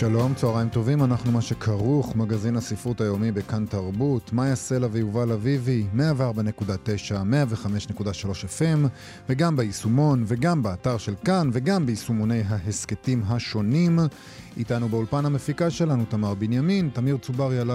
שלום, צהריים טובים, אנחנו מה שכרוך, מגזין הספרות היומי בכאן תרבות, מאיה סלע ויובל אביבי, 104.9, 105.3 FM, וגם ביישומון, וגם באתר של כאן, וגם ביישומוני ההסכתים השונים. איתנו באולפן המפיקה שלנו, תמר בנימין, תמיר צוברי על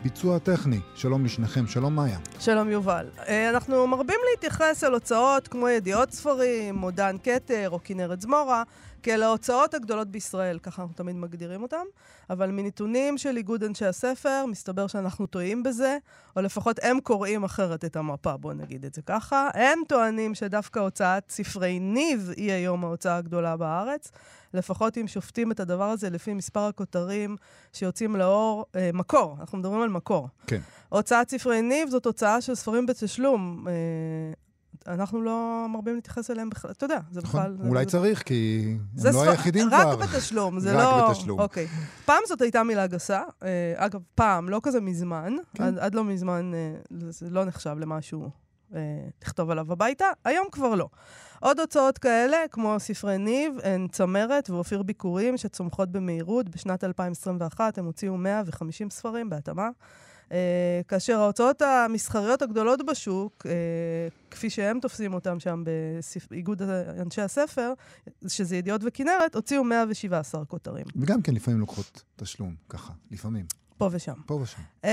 הביצוע הטכני. שלום לשניכם, שלום מאיה. שלום יובל. אה, אנחנו מרבים להתייחס אל הוצאות כמו ידיעות ספרים, או דן כתר, או כנרת זמורה. כאל ההוצאות הגדולות בישראל, ככה אנחנו תמיד מגדירים אותן, אבל מנתונים של איגוד אנשי הספר, מסתבר שאנחנו טועים בזה, או לפחות הם קוראים אחרת את המפה, בואו נגיד את זה ככה. הם טוענים שדווקא הוצאת ספרי ניב היא היום ההוצאה הגדולה בארץ, לפחות אם שופטים את הדבר הזה לפי מספר הכותרים שיוצאים לאור, אה, מקור, אנחנו מדברים על מקור. כן. הוצאת ספרי ניב זאת הוצאה של ספרים בתשלום. אה, אנחנו לא מרבים להתייחס אליהם בכלל, אתה יודע, זה נכון, בכלל... אולי זה... צריך, כי הם לא היחידים רק כבר. בתשלום, זה רק לא... בתשלום. אוקיי. פעם זאת הייתה מילה גסה. אה, אגב, פעם, לא כזה מזמן. כן. עד, עד לא מזמן אה, זה לא נחשב למשהו אה, לכתוב עליו הביתה. היום כבר לא. עוד הוצאות כאלה, כמו ספרי ניב, הן צמרת ואופיר ביקורים שצומחות במהירות. בשנת 2021 הם הוציאו 150 ספרים בהתאמה. Uh, כאשר ההוצאות המסחריות הגדולות בשוק, uh, כפי שהם תופסים אותם שם באיגוד אנשי הספר, שזה ידיעות וכנרת, הוציאו 117 כותרים, וגם כן לפעמים לוקחות תשלום, ככה, לפעמים, פה ושם. פה ושם. Uh,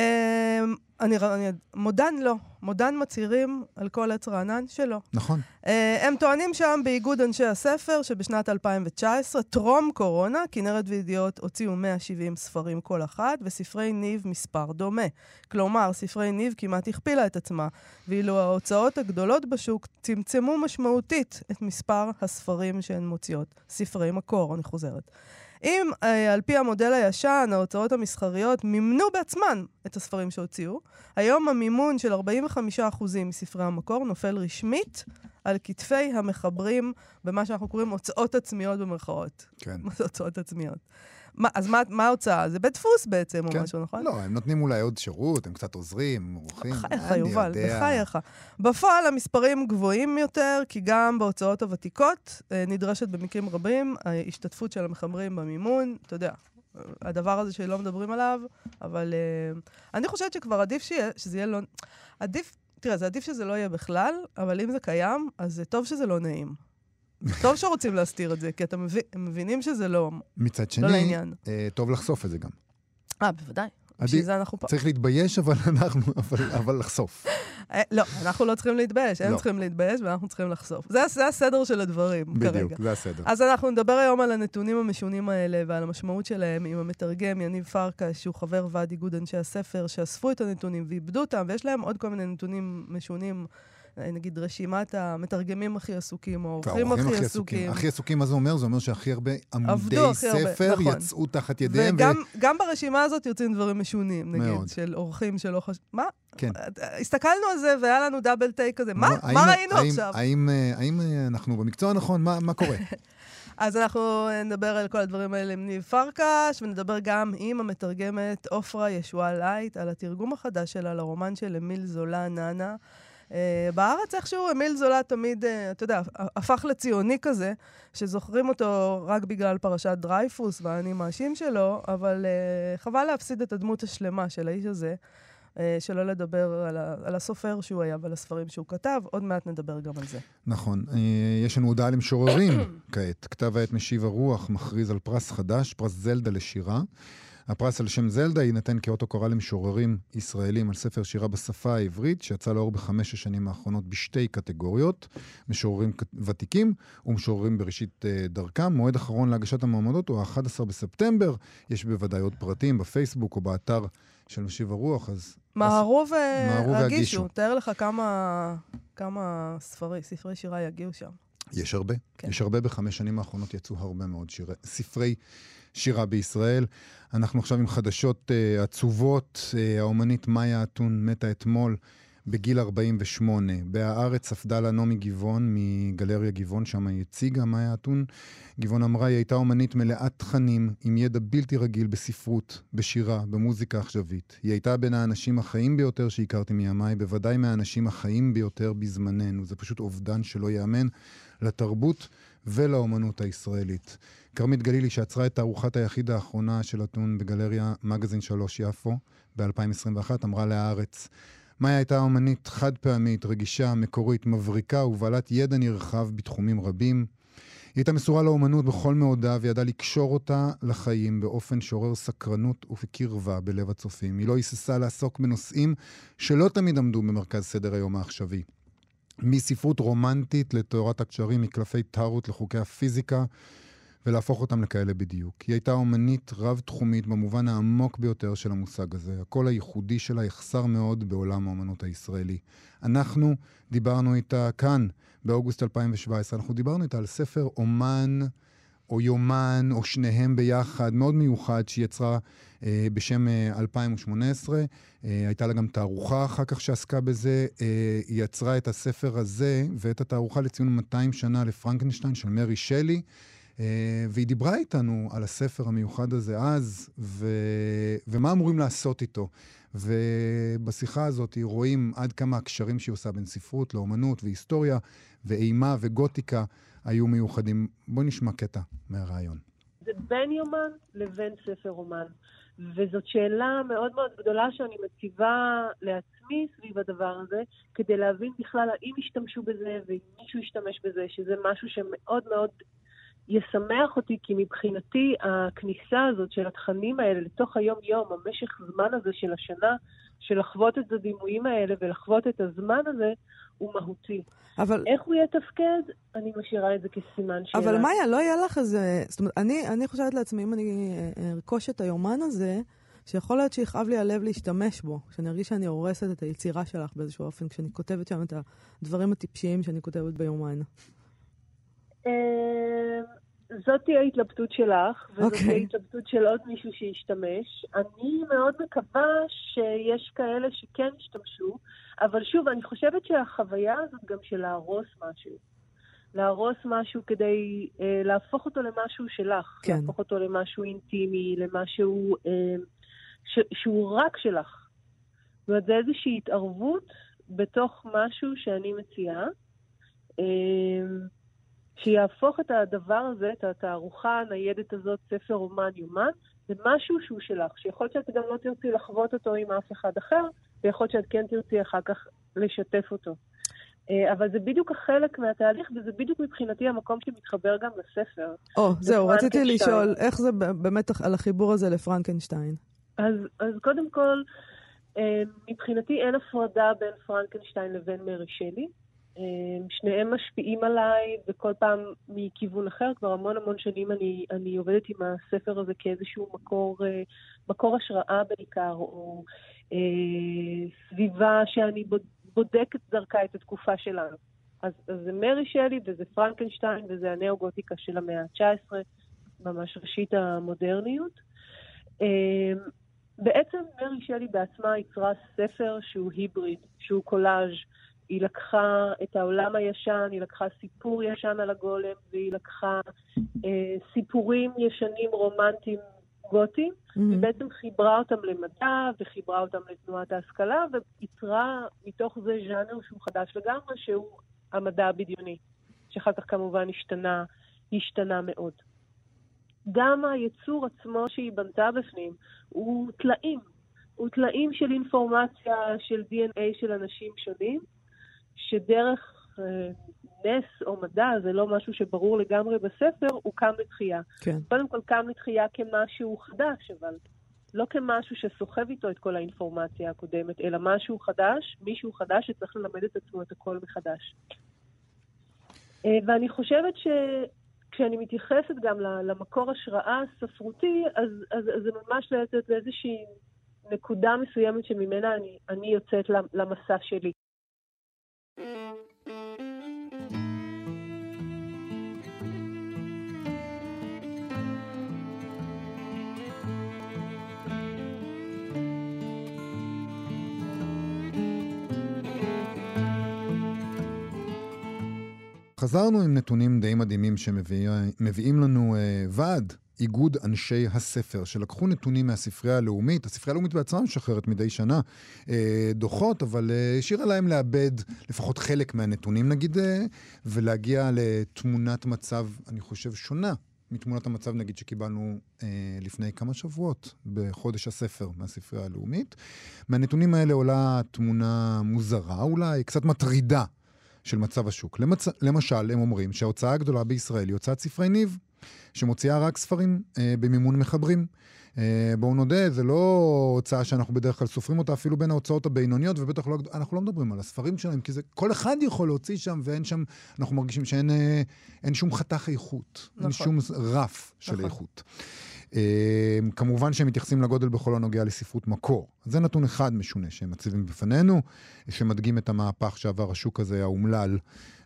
אני, אני, מודן לא. מודן מצהירים על כל עץ רענן שלא. נכון. Uh, הם טוענים שם באיגוד אנשי הספר שבשנת 2019, טרום קורונה, כנרת וידיעות הוציאו 170 ספרים כל אחת, וספרי ניב מספר דומה. כלומר, ספרי ניב כמעט הכפילה את עצמה, ואילו ההוצאות הגדולות בשוק צמצמו משמעותית את מספר הספרים שהן מוציאות. ספרי מקור, אני חוזרת. אם אה, על פי המודל הישן, ההוצאות המסחריות מימנו בעצמן את הספרים שהוציאו, היום המימון של 45% מספרי המקור נופל רשמית על כתפי המחברים במה שאנחנו קוראים הוצאות עצמיות במרכאות. כן. מה זה הוצאות עצמיות? מה, אז מה, מה ההוצאה? זה בית דפוס בעצם או כן. משהו, נכון? לא, הם נותנים אולי עוד שירות, הם קצת עוזרים, הם עורכים. בחייך, אני יובל, יודע. בחייך. בפועל המספרים גבוהים יותר, כי גם בהוצאות הוותיקות אה, נדרשת במקרים רבים ההשתתפות של המחברים במימון. אתה יודע, הדבר הזה שלא מדברים עליו, אבל אה, אני חושבת שכבר עדיף שיהיה, שזה יהיה לא... עדיף, תראה, זה עדיף שזה לא יהיה בכלל, אבל אם זה קיים, אז זה טוב שזה לא נעים. טוב שרוצים להסתיר את זה, כי אתם מבין, מבינים שזה לא... מצד שני, לא לעניין. אה, טוב לחשוף את זה גם. אה, בוודאי. בשביל זה אנחנו פה. צריך להתבייש, אבל אנחנו, אבל, אבל לחשוף. אה, לא, אנחנו לא צריכים להתבייש, הם לא. צריכים להתבייש ואנחנו צריכים לחשוף. זה, זה הסדר של הדברים כרגע. בדיוק, זה הסדר. אז אנחנו נדבר היום על הנתונים המשונים האלה ועל המשמעות שלהם עם המתרגם יניב פרקש, שהוא חבר ועד איגוד אנשי הספר, שאספו את הנתונים ועיבדו אותם, ויש להם עוד כל מיני נתונים משונים, נגיד רשימת המתרגמים הכי עסוקים, או העורכים והעורכים הכי עסוקים. הכי עסוקים, מה זה אומר? זה אומר שהכי הרבה עמודי הכי הרבה, ספר נכון. יצאו תחת ידיהם. וגם גם ברשימה הזאת יוצאים דברים משונים, נגיד, מאוד. של עורכים שלא חש... מה? כן. הסתכלנו על זה והיה לנו double take כזה. מה? האם- מה ראינו האם- עכשיו? האם, אה, האם אה, אנחנו במקצוע הנכון? מה מה קורה? אז אנחנו נדבר על כל הדברים האלה עם ניב פרקש, ונדבר גם עם המתרגמת עופרה ישועה לייט על התרגום החדש שלה לרומן של אמיל זולה נאנה. Uh, בארץ איכשהו אמיל זולה תמיד, uh, אתה יודע, הפך לציוני כזה, שזוכרים אותו רק בגלל פרשת דרייפוס והאני מאשים שלו, אבל uh, חבל להפסיד את הדמות השלמה של האיש הזה. שלא לדבר על, הסופר שהוא היה ועל הספרים שהוא כתב, עוד מעט נדבר גם על זה. נכון. אה, יש לנו הודעה למשוררים כעת. כתב העת משיב הרוח מכריז על פרס חדש, פרס זלדה לשירה. הפרס על שם זלדה יינתן כאות הוקרה למשוררים ישראלים על ספר שירה בשפה העברית, שיצא לאור בחמש השנים האחרונות בשתי קטגוריות, משוררים ותיקים ומשוררים בראשית אה, דרכם. מועד אחרון להגשת המועמדות הוא ה-11 בספטמבר. יש בוודאי עוד פרטים בפייסבוק או באתר של משיב הרוח, אז... מהרו והגישו. והגישו. תאר לך כמה, כמה ספרי, ספרי שירה יגיעו שם. יש הרבה. כן. יש הרבה בחמש שנים האחרונות יצאו הרבה מאוד שירי, ספרי שירה בישראל. אנחנו עכשיו עם חדשות uh, עצובות. Uh, האומנית מאיה אתון מתה אתמול בגיל 48. בהארץ ספדה לה נעמי גבעון מגלריה גבעון, שם היא הציגה מאיה אתון. גבעון אמרה, היא הייתה אומנית מלאת תכנים, עם ידע בלתי רגיל בספרות, בשירה, במוזיקה עכשווית. היא הייתה בין האנשים החיים ביותר שהכרתי מימיי, בוודאי מהאנשים החיים ביותר בזמננו. זה פשוט אובדן שלא ייאמן לתרבות ולאומנות הישראלית. כרמית גלילי, שעצרה את תערוכת היחיד האחרונה של אתון בגלריה מגזין 3 יפו ב-2021, אמרה להארץ, מאיה הייתה אומנית חד פעמית, רגישה, מקורית, מבריקה ובעלת ידע נרחב בתחומים רבים. היא הייתה מסורה לאומנות בכל מאודה וידעה לקשור אותה לחיים באופן שעורר סקרנות וקרבה בלב הצופים. היא לא היססה לעסוק בנושאים שלא תמיד עמדו במרכז סדר היום העכשווי. מספרות רומנטית לתורת הקשרים, מקלפי טארוט לחוקי הפיזיקה, ולהפוך אותם לכאלה בדיוק. היא הייתה אומנית רב-תחומית במובן העמוק ביותר של המושג הזה. הקול הייחודי שלה יחסר מאוד בעולם האומנות הישראלי. אנחנו דיברנו איתה כאן, באוגוסט 2017, אנחנו דיברנו איתה על ספר אומן או יומן, או שניהם ביחד, מאוד מיוחד, שהיא יצרה אה, בשם אה, 2018. אה, הייתה לה גם תערוכה אחר כך שעסקה בזה. אה, היא יצרה את הספר הזה ואת התערוכה לציון 200 שנה לפרנקנשטיין של מרי שלי. Uh, והיא דיברה איתנו על הספר המיוחד הזה אז, ו... ומה אמורים לעשות איתו. ובשיחה הזאת רואים עד כמה הקשרים שהיא עושה בין ספרות לאומנות והיסטוריה ואימה וגותיקה היו מיוחדים. בואי נשמע קטע מהרעיון. זה בין יומן לבין ספר רומן. וזאת שאלה מאוד מאוד גדולה שאני מציבה לעצמי סביב הדבר הזה, כדי להבין בכלל האם השתמשו בזה ואם מישהו השתמש בזה, שזה משהו שמאוד מאוד ישמח אותי, כי מבחינתי הכניסה הזאת של התכנים האלה לתוך היום-יום, המשך זמן הזה של השנה, של לחוות את הדימויים האלה ולחוות את הזמן הזה, הוא מהותי. אבל... איך הוא יתפקד, אני משאירה את זה כסימן שאלה. אבל מאיה, לא יהיה לך איזה... זאת אומרת, אני, אני חושבת לעצמי, אם אני ארכוש את היומן הזה, שיכול להיות שיכאב לי הלב להשתמש בו, שאני ארגיש שאני הורסת את היצירה שלך באיזשהו אופן, כשאני כותבת שם את הדברים הטיפשיים שאני כותבת ביומן. זאת תהיה ההתלבטות שלך, וזאת אוקיי. תהיה ההתלבטות של עוד מישהו שישתמש. אני מאוד מקווה שיש כאלה שכן ישתמשו, אבל שוב, אני חושבת שהחוויה הזאת גם של להרוס משהו. להרוס משהו כדי אה, להפוך אותו למשהו שלך. כן. להפוך אותו למשהו אינטימי, למשהו אה, ש, שהוא רק שלך. זאת אומרת, זה איזושהי התערבות בתוך משהו שאני מציעה. אה, שיהפוך את הדבר הזה, את התערוכה הניידת הזאת, ספר אומן יומן, למשהו שהוא שלך, שיכול להיות שאת גם לא תרצי לחוות אותו עם אף אחד אחר, ויכול להיות שאת כן תרצי אחר כך לשתף אותו. אה, אבל זה בדיוק החלק מהתהליך, וזה בדיוק מבחינתי המקום שמתחבר גם לספר. או, זהו, רציתי. לשאול, איך זה באמת על החיבור הזה לפרנקנשטיין? אז, אז קודם כל, אה, מבחינתי אין הפרדה בין פרנקנשטיין לבין מרי שלי. אה, שניהם משפיעים עליי, וכל פעם מכיוון אחר. כבר המון המון שנים אני, אני עובדת עם הספר הזה כאיזשהו מקור, אה, מקור השראה בעיקר, או אה, סביבה שאני בוד- בודקת דרכה את התקופה שלנו. אז, אז זה מרי שלי וזה פרנקנשטיין וזה הנאו-גותיקה של המאה ה-19, ממש ראשית המודרניות. אה, בעצם מרי שלי בעצמה יצרה ספר שהוא היבריד, שהוא קולאז'. היא לקחה את העולם הישן, היא לקחה סיפור ישן על הגולם, והיא לקחה אה, סיפורים ישנים רומנטיים גותיים, היא בעצם חיברה אותם למדע וחיברה אותם לתנועת ההשכלה, וייצרה מתוך זה ז'אנר שהוא חדש לגמרי, שהוא המדע הבדיוני, שאחר כך כמובן השתנה, השתנה מאוד. גם היצור עצמו שהיא בנתה בפנים הוא טלאים, הוא טלאים של אינפורמציה, של DNA של אנשים שונים, שדרך אה, נס או מדע, זה לא משהו שברור לגמרי בספר, הוא קם לתחייה. כן. קודם כל קם לתחייה כמשהו חדש, אבל לא כמשהו שסוחב איתו את כל האינפורמציה הקודמת, אלא משהו חדש, מישהו חדש שצריך ללמד את עצמו את הכל מחדש. אה, ואני חושבת שכשאני מתייחסת גם למקור השראה הספרותי, אז, אז, אז זה ממש לאיזושהי נקודה מסוימת שממנה אני, אני יוצאת למסע שלי. חזרנו עם נתונים די מדהימים שמביאים לנו אה, ועד. איגוד אנשי הספר, שלקחו נתונים מהספרייה הלאומית. הספרייה הלאומית בעצמה משחררת מדי שנה אה, דוחות, אבל אה, השאירה להם לאבד לפחות חלק מהנתונים, נגיד, אה, ולהגיע לתמונת מצב, אני חושב, שונה מתמונת המצב, נגיד, שקיבלנו אה, לפני כמה שבועות בחודש הספר מהספרייה הלאומית. מהנתונים האלה עולה תמונה מוזרה, אולי קצת מטרידה. של מצב השוק. למצ... למשל, הם אומרים שההוצאה הגדולה בישראל היא הוצאת ספרי ניב. שמוציאה רק ספרים אה, במימון מחברים. אה, בואו נודה, זה לא הוצאה שאנחנו בדרך כלל סופרים אותה אפילו בין ההוצאות הבינוניות, ובטח לא, אנחנו לא מדברים על הספרים שלהם, כי זה, כל אחד יכול להוציא שם, ואין שם, אנחנו מרגישים שאין אה, אין שום חתך איכות. נכון. אין שום רף של נכון. איכות. אה, כמובן שהם מתייחסים לגודל בכל הנוגע לספרות מקור. זה נתון אחד משונה שהם מציבים בפנינו, שמדגים את המהפך שעבר השוק הזה האומלל,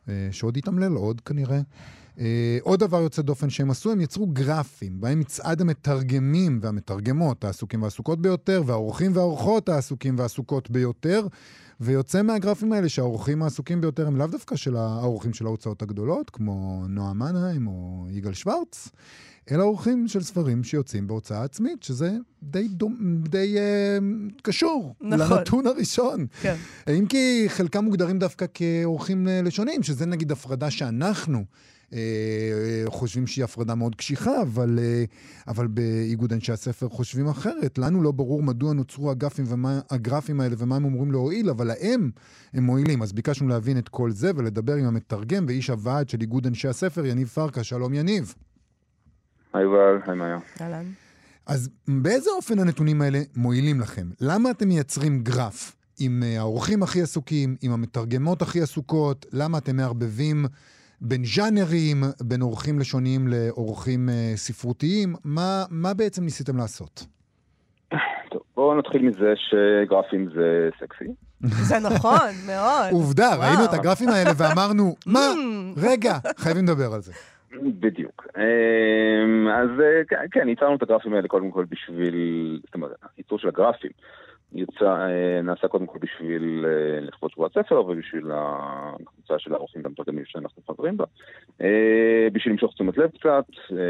אה, שעוד יתמלל עוד כנראה. אה, עוד דבר יוצא דופן שהם עשו, הם יצרו גרפים, בהם מצעד המתרגמים והמתרגמות העסוקים והעסוקות ביותר, והאורחים והאורחות העסוקים והעסוקות ביותר, ויוצא מהגרפים האלה שהאורחים העסוקים ביותר הם לאו דווקא של האורחים של ההוצאות הגדולות, כמו נועה מנהיים או יגאל שוורץ, אלא אורחים של ספרים שיוצאים בהוצאה עצמית, שזה די, דומ, די אה, קשור נכון. לנתון הראשון. כן. אם כי חלקם מוגדרים דווקא כאורחים אה, לשוניים, שזה נגיד הפרדה שאנחנו... אה, חושבים שהיא הפרדה מאוד קשיחה, אבל, אה, אבל באיגוד אנשי הספר חושבים אחרת. לנו לא ברור מדוע נוצרו הגרפים, ומה, הגרפים האלה ומה הם אמורים להועיל, אבל להם הם מועילים. אז ביקשנו להבין את כל זה ולדבר עם המתרגם ואיש הוועד של איגוד אנשי הספר, יניב פרקה. שלום יניב. היי יובל, היי מאיה. אהלן. אז באיזה אופן הנתונים האלה מועילים לכם? למה אתם מייצרים גרף עם אה, האורחים הכי עסוקים, עם המתרגמות הכי עסוקות? למה אתם מערבבים בין ז'אנרים, בין אורחים לשוניים לאורחים אה, ספרותיים. מה, מה בעצם ניסיתם לעשות? טוב, בואו נתחיל מזה שגרפים זה סקסי. זה נכון, מאוד. עובדה, וואו. ראינו את הגרפים האלה ואמרנו, מה? רגע, חייבים לדבר על זה. בדיוק. אמ, אז אה, כן, כן, ייצרנו את הגרפים האלה קודם כל בשביל, זאת אומרת, הייצור של הגרפים יצא, אה, נעשה קודם כל בשביל אה, לכבוד שבועת ספר ובשביל הקבוצה של האורחים והמתרגמים שאנחנו חברים בה. אה, בשביל למשוך תשומת לב קצת,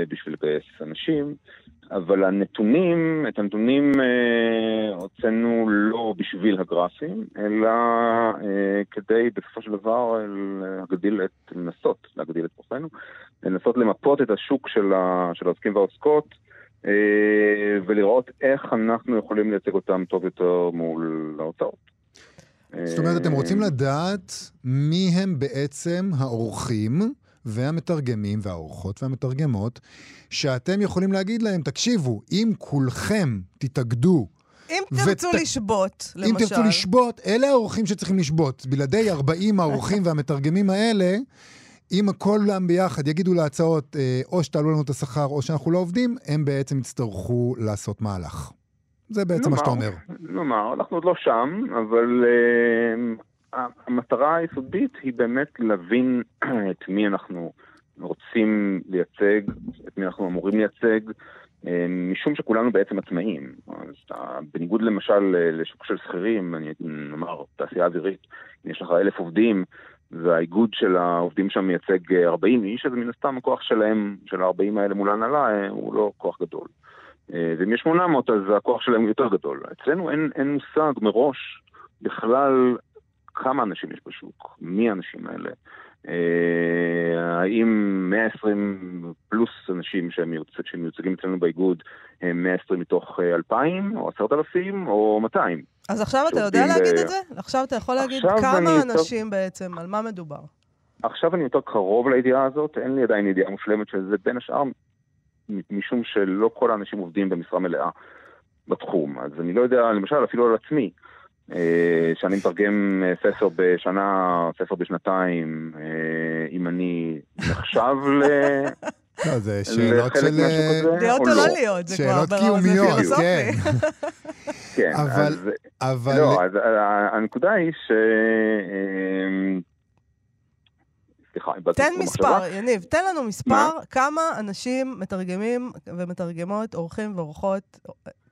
בשביל לגייס אנשים, אבל הנתונים, את הנתונים הוצאנו לא בשביל הגרפים, אלא כדי בסופו של דבר להגדיל את, לנסות להגדיל את כוחנו, לנסות למפות את השוק של העוסקים והעוסקות. אה, ולראות איך אנחנו יכולים לייצג אותם טוב יותר מול ההוצאות. זאת אומרת, אתם רוצים לדעת מי הם בעצם האורחים והמתרגמים והאורחות והמתרגמות, שאתם יכולים להגיד להם, תקשיבו, אם כולכם תתאגדו אם תרצו ות... לשבות, למשל. אם תרצו לשבות, אלה האורחים שצריכים לשבות. בלעדי 40 האורחים והמתרגמים האלה, אם כולם ביחד יגידו להצעות, אה, או שתעלו לנו את השכר או שאנחנו לא עובדים, הם בעצם יצטרכו לעשות מהלך. זה בעצם נאמר, מה שאתה אומר. נאמר, אנחנו עוד לא שם, אבל uh, המטרה היסודית היא באמת להבין את מי אנחנו רוצים לייצג, את מי אנחנו אמורים לייצג, uh, משום שכולנו בעצם עצמאים. אז uh, בניגוד למשל לשוק של שכירים, אני נאמר, תעשייה אווירית, אם יש לך אלף עובדים, והאיגוד של העובדים שם מייצג 40 איש, אז מן הסתם הכוח שלהם, של ה-40 האלה מול ההנהלה, אה, הוא לא כוח גדול. אה, ואם יש 800, אז הכוח שלהם יותר גדול. אצלנו אין, אין מושג מראש בכלל כמה אנשים יש בשוק, מי האנשים האלה. אה, האם 120 פלוס אנשים שמיוצגים אצלנו באיגוד הם 120 מתוך 2,000 או 10,000 או 200? אז עכשיו אתה יודע להגיד את זה? עכשיו אתה יכול להגיד כמה אנשים בעצם, על מה מדובר? עכשיו אני יותר קרוב לידיעה הזאת, אין לי עדיין ידיעה מושלמת של זה, בין השאר משום שלא כל האנשים עובדים במשרה מלאה בתחום. אז אני לא יודע, למשל, אפילו על עצמי, אה, שאני מתרגם אה, ספר בשנה, ספר בשנתיים, אה, אם אני נחשב ל... לא, זה שאלות של... להיות או לא, להיות, זה כבר ברמה קיומיות, כן. כן, אבל... אבל... לא, אז הנקודה היא ש... סליחה, תן מספר, יניב, תן לנו מספר, כמה אנשים מתרגמים ומתרגמות, אורחים ואורחות,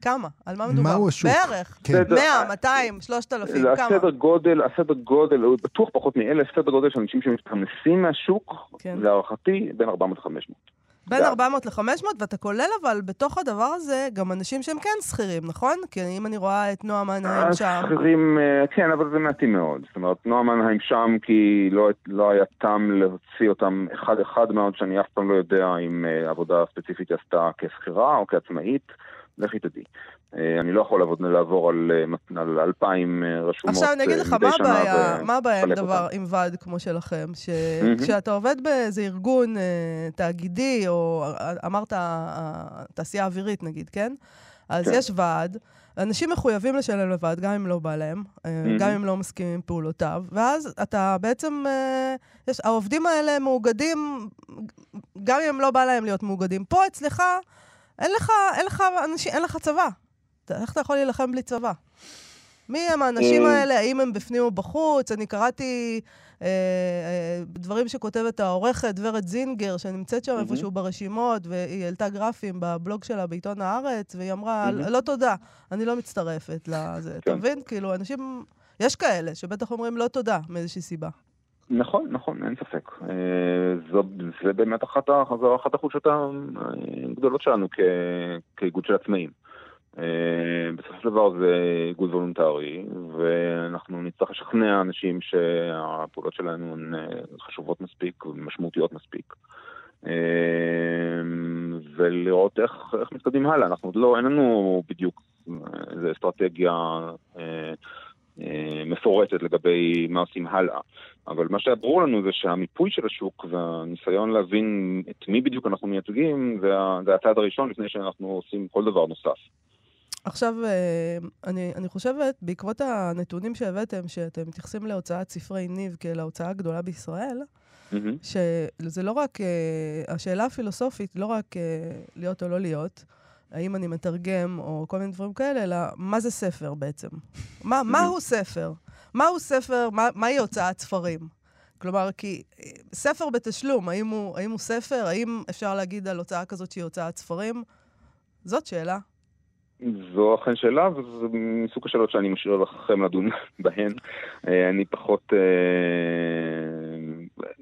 כמה? על מה מדובר? מהו השוק? בערך. כן. 100, 200, 3,000, כמה? הסדר גודל, הסדר גודל, הוא בטוח פחות מאלף, סדר גודל של אנשים שמתפרנסים מהשוק, כן. להערכתי, בין 400 ל-500. בין גם. 400 ל-500, ואתה כולל אבל בתוך הדבר הזה גם אנשים שהם כן שכירים, נכון? כי אם אני רואה את נועה מנהיים שם... השכירים, אה, כן, אבל זה מעטים מאוד. זאת אומרת, נועה מנהיים שם כי לא, לא היה טעם להוציא אותם אחד-אחד מאוד, שאני אף פעם לא יודע אם אה, עבודה ספציפית עשתה כשכירה או כעצמאית. לכי תדעי. אה, אני לא יכול לעבוד, לעבור על, אה, על אלפיים אה, רשומות עכשיו אני אגיד לך, מה הבעיה, ו- מה הבעיה עם דבר, אותם. עם ועד כמו שלכם? שכשאתה עובד באיזה ארגון תאגידי, או אמרת תעשייה אווירית נגיד, כן? אז כן. יש ועד. אנשים מחויבים לשלם לוועד, גם אם לא בא להם, מהמם. גם אם לא מסכימים עם פעולותיו, ואז אתה בעצם, יש, העובדים האלה מאוגדים, גם אם לא בא להם להיות מאוגדים. פה אצלך, אין לך, אין לך, אנשים, אין לך צבא. אתה- איך אתה יכול להילחם בלי צבא? מי הם האנשים אה. האלה? האם הם בפנים או בחוץ? אני קראתי אה, אה, דברים שכותבת העורכת ורד זינגר, שנמצאת שם. איפשהו ברשימות, והיא העלתה גרפים בבלוג שלה בעיתון הארץ, והיא אמרה. לא תודה, אני לא מצטרפת לזה. אתה כן. מבין? כאילו, אנשים... יש כאלה שבטח אומרים לא תודה מאיזושהי סיבה. נכון, נכון, אין ספק. אה, זו, זה באמת אחת, אחת החולשות הגדולות שלנו כ, כאיגוד של עצמאים. אה, בסופו של דבר זה איגוד וולונטרי, ואנחנו נצטרך לשכנע אנשים שהפעולות שלנו הן אה, חשובות מספיק ומשמעותיות מספיק. ולראות איך, איך מתקדמים הלאה. אנחנו עוד לא, אין לנו בדיוק איזו אסטרטגיה אה, מפורטת לגבי מה עושים הלאה. אבל מה שהיה ברור לנו זה שהמיפוי של השוק והניסיון להבין את מי בדיוק אנחנו מייצגים, זה, הצעד הראשון לפני שאנחנו עושים כל דבר נוסף. עכשיו, אה, אני, אני חושבת, בעקבות הנתונים שהבאתם, שאתם מתייחסים להוצאת ספרי ניב כאל ההוצאה הגדולה בישראל, מהמם. שזה לא רק, אה, השאלה הפילוסופית, לא רק אה, להיות או לא להיות, האם אני מתרגם או כל מיני דברים כאלה, אלא מה זה ספר בעצם? מה, מהו ספר? מהו ספר? מה, מהי הוצאת ספרים? כלומר, כי אה, ספר בתשלום, האם הוא, האם הוא ספר? האם אפשר להגיד על הוצאה כזאת שהיא הוצאת ספרים? זאת שאלה. זו אכן שאלה, וזה מסוג השאלות שאני משאיר לכם לדון בהן. אה, אני פחות, אה,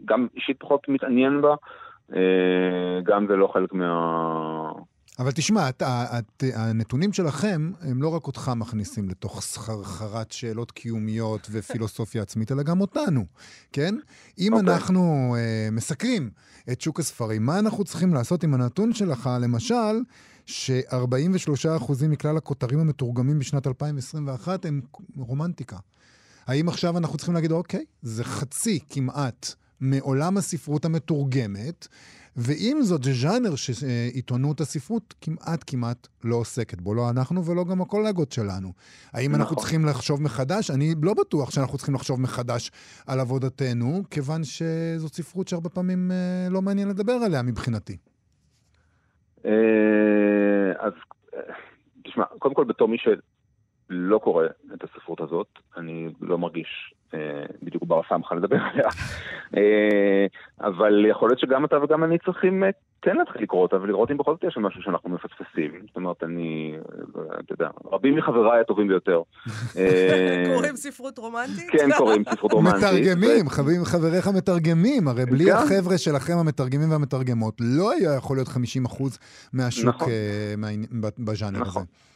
גם אישית פחות מתעניין בה, גם זה לא חלק מה... אבל תשמע, את, את, הנתונים שלכם, הם לא רק אותך מכניסים לתוך סחרחרת שאלות קיומיות ופילוסופיה עצמית, אלא גם אותנו, כן? אם אוקיי. אנחנו uh, מסקרים את שוק הספרים, מה אנחנו צריכים לעשות עם הנתון שלך, למשל, ש-43% מכלל הכותרים המתורגמים בשנת 2021 הם רומנטיקה. האם עכשיו אנחנו צריכים להגיד, אוקיי, זה חצי כמעט מעולם הספרות המתורגמת, ועם זאת, זה ז'אנר שעיתונות הספרות כמעט כמעט לא עוסקת בו, לא אנחנו ולא גם הקולגות שלנו. האם אנחנו נכון. צריכים לחשוב מחדש? אני לא בטוח שאנחנו צריכים לחשוב מחדש על עבודתנו, כיוון שזו ספרות שהרבה פעמים אה, לא מעניין לדבר עליה מבחינתי. אה, אז אה, תשמע, קודם כל בתור מי שלא קורא את הספרות הזאת, אני לא מרגיש בדיוק בר סמכה לדבר עליה. אה, אבל יכול להיות שגם אתה וגם אני צריכים אה, כן להתחיל לקרוא אותה ולראות אם בכל זאת יש שם משהו שאנחנו מפספסים. זאת אומרת, אני, אה, אתה יודע, רבים מחבריי הטובים ביותר. אה, קוראים ספרות רומנטית? כן, קוראים ספרות רומנטית. מתרגמים, חברים, חבריך מתרגמים. הרי בלי גם. החבר'ה שלכם, המתרגמים והמתרגמות, לא היה יכול להיות 50% מהשוק נכון. אה, בז'אנר נכון. הזה.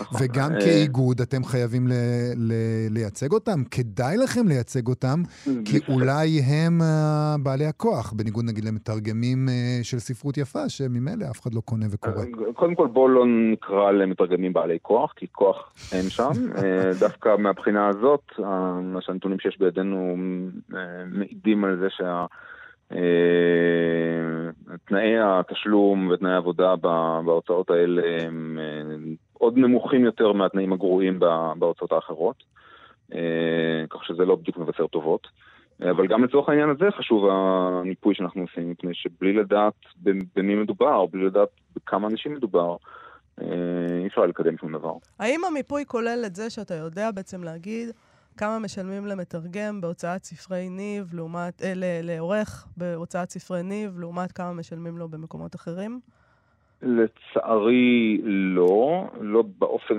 נכון. וגם אה, כאיגוד אתם חייבים ל- ל- לייצג אותם. כדאי לכם לייצג אותם, כי בסדר. אולי הם אה, בעלי הכוח, בניגוד נגיד למתרגמים אה, של ספרות יפה, שממילא אף אחד לא קונה וקורא. קודם כל בואו לא נקרא למתרגמים בעלי כוח, כי כוח אין שם. דווקא מהבחינה הזאת, שהנתונים שיש בידינו מעידים על זה שה... תנאי התשלום ותנאי העבודה בהוצאות האלה הם עוד נמוכים יותר מהתנאים הגרועים בהוצאות האחרות, אה, כך שזה לא בדיוק מבשר טובות. אבל גם לצורך העניין הזה חשוב המיפוי שאנחנו עושים, מפני שבלי לדעת במי מדובר, בלי לדעת בכמה אנשים מדובר, אה, אי אפשר לקדם שום דבר. האם המיפוי כולל את זה שאתה יודע בעצם להגיד כמה משלמים למתרגם בהוצאת ספרי ניב לעומת, אה, לעורך בהוצאת ספרי ניב, לעומת כמה משלמים לו במקומות אחרים? לצערי לא, לא באופן...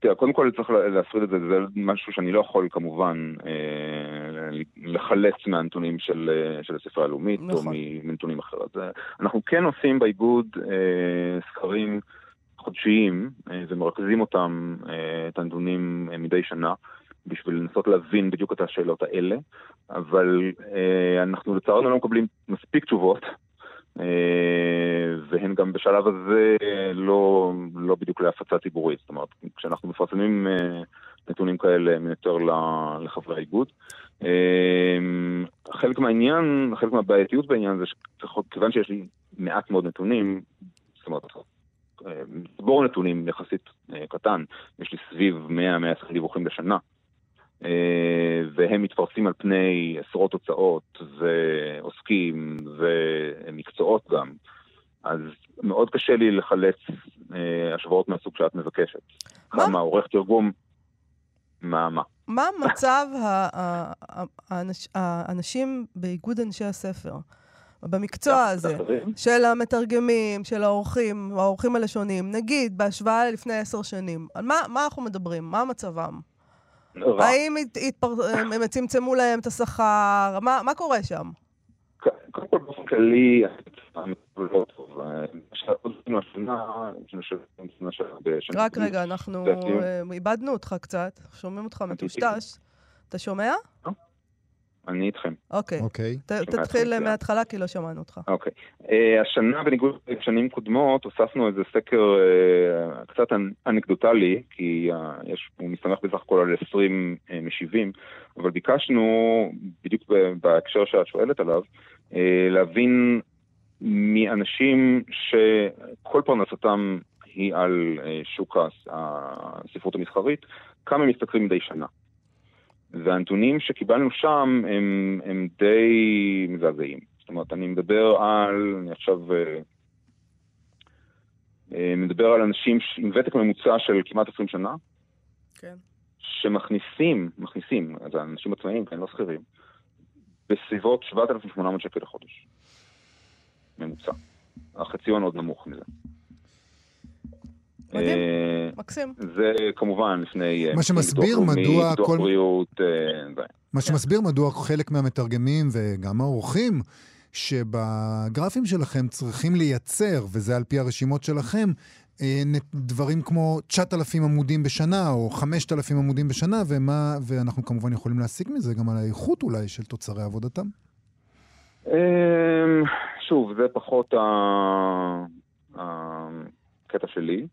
תראה, קודם כל צריך להפריד את זה, זה משהו שאני לא יכול כמובן אה, לחלץ מהנתונים של, אה, של הספרייה הלאומית, נכון. או מנתונים אחרים. אנחנו כן עושים באיגוד אה, סקרים חודשיים, אה, ומרכזים אותם, אה, את הנתונים אה, מדי שנה. בשביל לנסות להבין בדיוק את השאלות האלה, אבל אה, אנחנו לצערנו לא מקבלים מספיק תשובות, אה, והן גם בשלב הזה לא, לא בדיוק להפצה ציבורית. זאת אומרת, כשאנחנו מפרסמים אה, נתונים כאלה הם יותר לחברי האיגוד. אה, חלק מהעניין, חלק מהבעייתיות בעניין זה שכיוון שיש לי מעט מאוד נתונים, זאת אומרת, בור נתונים יחסית קטן, יש לי סביב 100-120 דיווחים בשנה. אה, והם מתפרסים על פני עשרות הוצאות ועוסקים ומקצועות גם. אז מאוד קשה לי לחלץ אה, השוואות מהסוג שאת מבקשת. מה? כמה עורך תרגום, מה, מה. מה מצב האנשים באיגוד אנשי הספר? במקצוע הזה, של המתרגמים, של העורכים, העורכים הלשוניים, נגיד, בהשוואה לפני עשר שנים, על מה, מה אנחנו מדברים? מה מצבם? רע. האם התפר... הם צמצמו להם את השכר? מה, מה קורה שם? קודם כל, באופן כללי, לא טוב. רק רגע, אנחנו אה, איבדנו אותך קצת, שומעים אותך מטושטש. אתה שומע? אני איתכם. אוקיי. אוקיי. תתחיל מההתחלה, כי לא שמענו אותך. אוקיי. אה, השנה, בניגוד לשנים קודמות, הוספנו איזה סקר אה, קצת אנקדוטלי, כי אה, הוא מסתמך בסך הכל על 20 משיבים, אבל ביקשנו, בדיוק בהקשר שאת שואלת עליו, להבין מאנשים שכל פרנסתם היא על שוק הספרות המסחרית, כמה הם משתכרים מדי שנה. והנתונים שקיבלנו שם הם, הם די מזעזעים. זאת אומרת, אני מדבר על, אני עכשיו אה, אה, מדבר על אנשים עם ותק ממוצע של כמעט 20 שנה, כן. שמכניסים, מכניסים, אז האנשים עצמאיים, כן, לא שכירים, בסביבות 7,800 שקל לחודש. ממוצע. החציון עוד נמוך מזה. מדהים, אה, מקסים. זה כמובן לפני... אה, מה שמסביר מדוע ביטוח כל... בריאות, אה, מה שמסביר מדוע חלק מהמתרגמים וגם האורחים שבגרפים שלכם צריכים לייצר, וזה על פי הרשימות שלכם, דברים כמו 9,000 עמודים בשנה או 5,000 עמודים בשנה, ומה, ואנחנו כמובן יכולים להסיק מזה גם על האיכות אולי של תוצרי עבודתם. שוב, זה פחות הקטע שלי.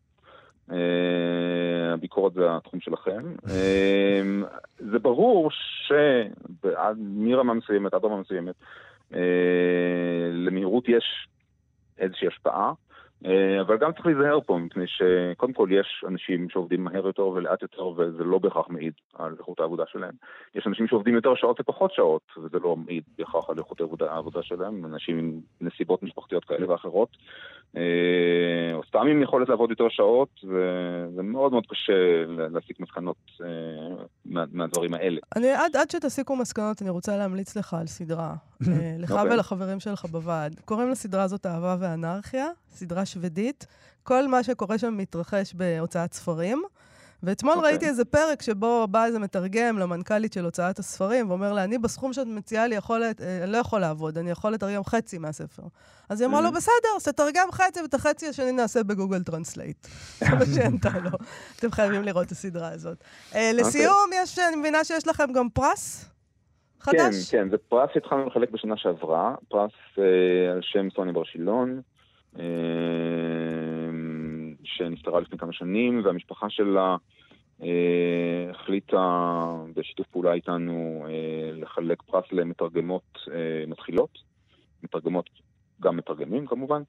אה, הביקורת זה התחום שלכם. אה, זה ברור שמרמה מסוימת עד רמה מסוימת, אה, למהירות יש איזושהי השפעה. אבל גם צריך להיזהר פה, מפני שקודם כל יש אנשים שעובדים מהר יותר ולאט יותר, וזה לא בהכרח מעיד על איכות העבודה שלהם. יש אנשים שעובדים יותר שעות ופחות שעות, וזה לא מעיד בהכרח על איכות העבודה, שלהם, אנשים עם נסיבות משפחתיות כאלה ואחרות, או סתם עם יכולת לעבוד יותר שעות, וזה מאוד מאוד קשה להסיק מסקנות אה, מה, מהדברים האלה. אני, עד, עד שתסיקו מסקנות, אני רוצה להמליץ לך על סדרה, לך okay. אוקיי. ולחברים שלך בוועד. קוראים לסדרה הזאת אהבה ואנרכיה, סדרה שוודית. כל מה שקורה שם מתרחש בהוצאת ספרים. ואתמול okay. אוקיי. ראיתי איזה פרק שבו בא איזה מתרגם למנכ"לית של הוצאת הספרים, ואומר לה, אני בסכום שאת מציעה לי יכולת, אה, אני לא יכול לעבוד, אני יכול לתרגם חצי מהספר. אז היא אמרה לו, mm-hmm. בסדר, אז תתרגם חצי, ואת החצי השני נעשה בגוגל טרנסלייט. זה מה שענתה לו. אתם חייבים לראות את הסדרה הזאת. Uh, לסיום, okay. יש, אני מבינה שיש לכם גם פרס חדש? כן, כן, זה פרס שהתחלנו לחלק בשנה שעברה, פרס uh, על שם סוני בר שילון. אמ, שנפטרה לפני כמה שנים, והמשפחה שלה אה, החליטה בשיתוף פעולה איתנו אה, לחלק פרס למתרגמות אה, מתחילות, מתרגמות גם מתרגמים כמובן,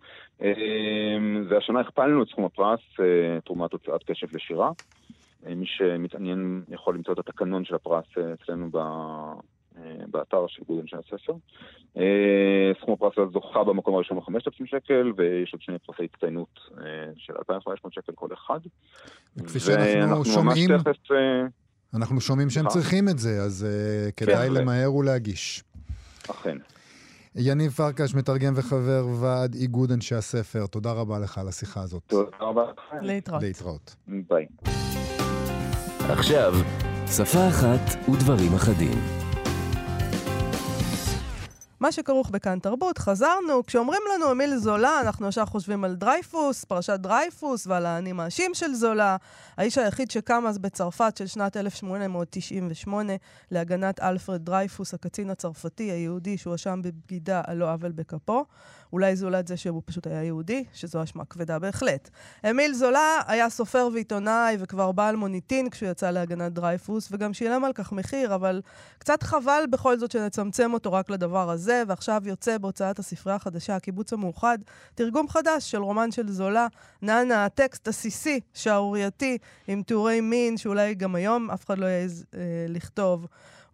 והשנה הכפלנו את סכום הפרס, תרומת הוצאת קשב לשירה. מי שמתעניין יכול למצוא את התקנון של הפרס אצלנו אה, באתר של גודל של הספר. אה, סכום הפרס זוכה במקום הראשון ב-5,000 שקל, ויש עוד שני פרסי הצטיינות אה, של 2,500 שקל כל אחד. וכפי שאנחנו שומעים, אנחנו שומעים שהם צריכים את זה, אז כדאי כן. למהר ולהגיש. אכן. ניב פרקש, מתרגם וחבר ועד איגוד אנשי הספר, תודה רבה לך על השיחה הזאת. תודה רבה. להתראות. להתראות. ביי. עכשיו, שפה אחת ודברים אחדים. מה שכרוך בכאן תרבות, חזרנו. כשאומרים לנו אמיל זולה, אנחנו ישר חושבים על דרייפוס, פרשת דרייפוס ועל האני מאשים של זולה. האיש היחיד שקם אז בצרפת של שנת 1898 להגנת אלפרד דרייפוס, הקצין הצרפתי היהודי שהואשם בבגידה על לא עוול בכפו. אולי זולת זה שהוא פשוט היה יהודי, שזו אשמה כבדה בהחלט. אמיל זולה היה סופר ועיתונאי וכבר בעל מוניטין כשהוא יצא להגנת דרייפוס, וגם שילם על כך מחיר, אבל קצת חבל בכל זאת שנצמצם אותו רק לדבר הזה, ועכשיו יוצא בהוצאת הספרייה החדשה, הקיבוץ המאוחד, תרגום חדש של רומן של זולה, נאנה, הטקסט עסיסי, שערורייתי, עם תיאורי מין, שאולי גם היום אף אחד לא יעז אה, לכתוב.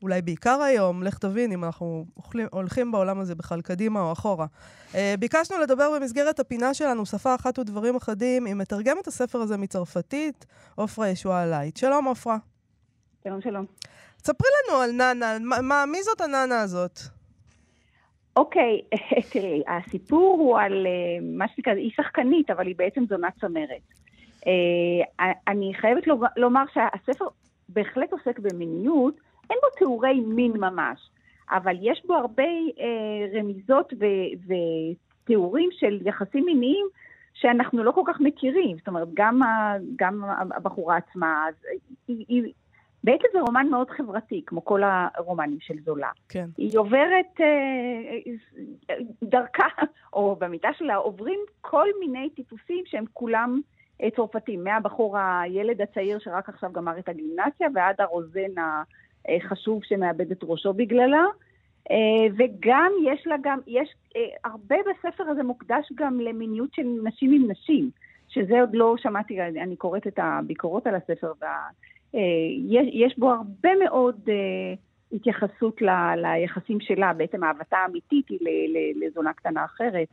אולי בעיקר היום, לך תבין אם אנחנו אוכלים, הולכים בעולם הזה בכלל קדימה או אחורה. Uh, ביקשנו לדבר במסגרת הפינה שלנו, שפה אחת ודברים אחדים, עם מתרגמת הספר הזה מצרפתית, עופרה ישועה לייט. שלום, עופרה. שלום, שלום. ספרי לנו על נאנה, מה, מה, מי זאת הנאנה הזאת? אוקיי, תראי, הסיפור הוא על uh, מה שנקרא, היא שחקנית, אבל היא בעצם זונת צמרת. Uh, אני חייבת לומר שהספר בהחלט עוסק במיניות, אין בו תיאורי מין ממש, אבל יש בו הרבה אה, רמיזות ו- ותיאורים של יחסים מיניים שאנחנו לא כל כך מכירים. זאת אומרת, גם, ה- גם הבחורה עצמה, היא, היא, בעצם זה רומן מאוד חברתי, כמו כל הרומנים של זולה. כן. היא עוברת אה, דרכה, או במיטה שלה, עוברים כל מיני טיפוסים שהם כולם אה, צרפתים, מהבחור הילד הצעיר שרק עכשיו גמר את הגימנסיה ועד הרוזן ה... חשוב שמאבד את ראשו בגללה. וגם יש לה גם, יש הרבה בספר הזה מוקדש גם למיניות של נשים עם נשים, שזה עוד לא שמעתי, אני קוראת את הביקורות על הספר, ויש בו הרבה מאוד התייחסות ל, ליחסים שלה, בעצם אהבתה האמיתית היא לזונה קטנה אחרת.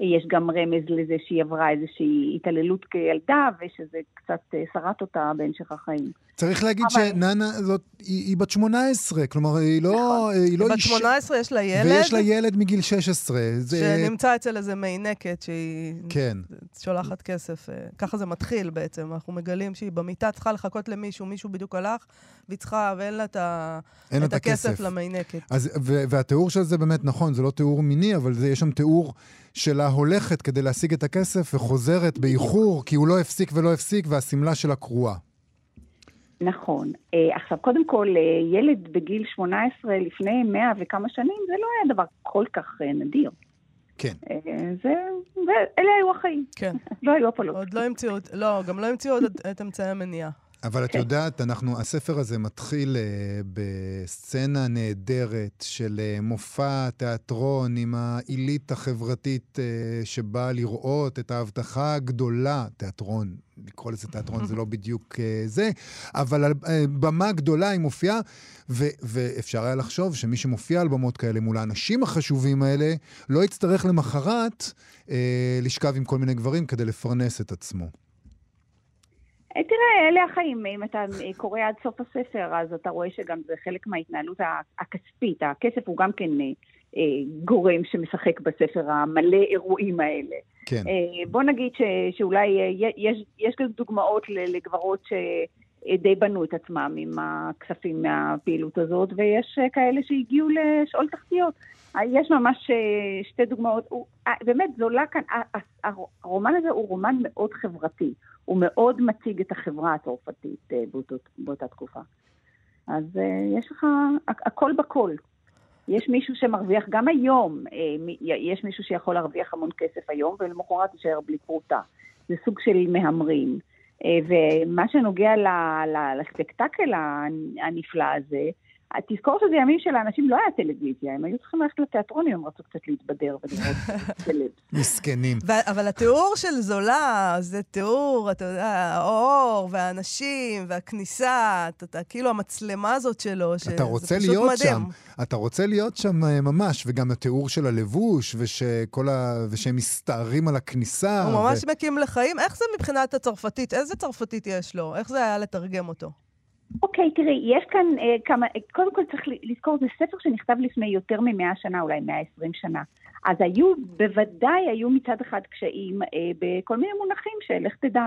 יש גם רמז לזה שהיא עברה איזושהי התעללות כילדה, ושזה קצת שרט אותה בהמשך החיים. צריך להגיד אבל... שננה זאת, היא, היא בת 18, כלומר, היא לא... נכון. היא לא בת 18, יש לה ילד. ויש לה ילד מגיל 16. זה... שנמצא אצל איזה מיינקת שהיא... כן. שולחת כסף. ככה זה מתחיל בעצם. אנחנו מגלים שהיא במיטה צריכה לחכות למישהו, מישהו בדיוק הלך, והיא צריכה, ואין לה את, ה... את הכסף למיינקת. אז, והתיאור של זה באמת נכון, זה לא תיאור מיני, אבל זה, יש שם תיאור... שלה הולכת כדי להשיג את הכסף וחוזרת באיחור, כי הוא לא הפסיק ולא הפסיק, והשמלה שלה קרועה. נכון. Uh, עכשיו, קודם כל, uh, ילד בגיל 18 לפני 100 וכמה שנים, זה לא היה דבר כל כך uh, נדיר. כן. זה, ואלה היו החיים. כן. לא היו הפלות. עוד לא המציאו, לא, גם לא המציאו עוד את אמצעי המניעה. אבל את יודעת, אנחנו, הספר הזה מתחיל uh, בסצנה נהדרת של uh, מופע תיאטרון עם העילית החברתית uh, שבאה לראות את ההבטחה הגדולה, תיאטרון, לקרוא לזה תיאטרון זה לא בדיוק uh, זה, אבל על uh, במה גדולה היא מופיעה, ו- ואפשר היה לחשוב שמי שמופיע על במות כאלה מול האנשים החשובים האלה, לא יצטרך למחרת uh, לשכב עם כל מיני גברים כדי לפרנס את עצמו. תראה, אלה החיים. אם אתה קורא עד סוף הספר, אז אתה רואה שגם זה חלק מההתנהלות הכספית. הכסף הוא גם כן אה, גורם שמשחק בספר המלא אירועים האלה. כן. אה, בוא נגיד ש, שאולי אה, יש, יש גם דוגמאות לגברות שדי בנו את עצמם עם הכספים מהפעילות הזאת, ויש כאלה שהגיעו לשאול תחתיות. יש ממש שתי דוגמאות. הוא, באמת, זולה כאן, הרומן הזה הוא רומן מאוד חברתי. הוא מאוד מציג את החברה הצרפתית באותו, באותה תקופה. אז יש לך הכל בכל. יש מישהו שמרוויח גם היום, יש מישהו שיכול להרוויח המון כסף היום, ולמחרת יישאר בלי פרוטה. זה סוג של מהמרים. ומה שנוגע לספקטקל הנפלא הזה, תזכור שזה ימים שלאנשים לא היה טלוויזיה, הם היו צריכים ללכת לתיאטרון אם הם רצו קצת להתבדר ולראות טלב. מסכנים. אבל התיאור של זולה זה תיאור, אתה יודע, האור והאנשים והכניסה, אתה, כאילו המצלמה הזאת שלו, שזה פשוט מדהים. שם, אתה רוצה להיות שם אה, ממש, וגם התיאור של הלבוש, ה... ושהם מסתערים על הכניסה. הוא ממש ו... מקים לחיים. איך זה מבחינת הצרפתית? איזה צרפתית יש לו? איך זה היה לתרגם אותו? אוקיי, תראי, יש כאן אה, כמה, קודם כל צריך לזכור, זה ספר שנכתב לפני יותר ממאה שנה, אולי 120 שנה. אז היו, בוודאי היו מצד אחד קשיים אה, בכל מיני מונחים של לך תדע,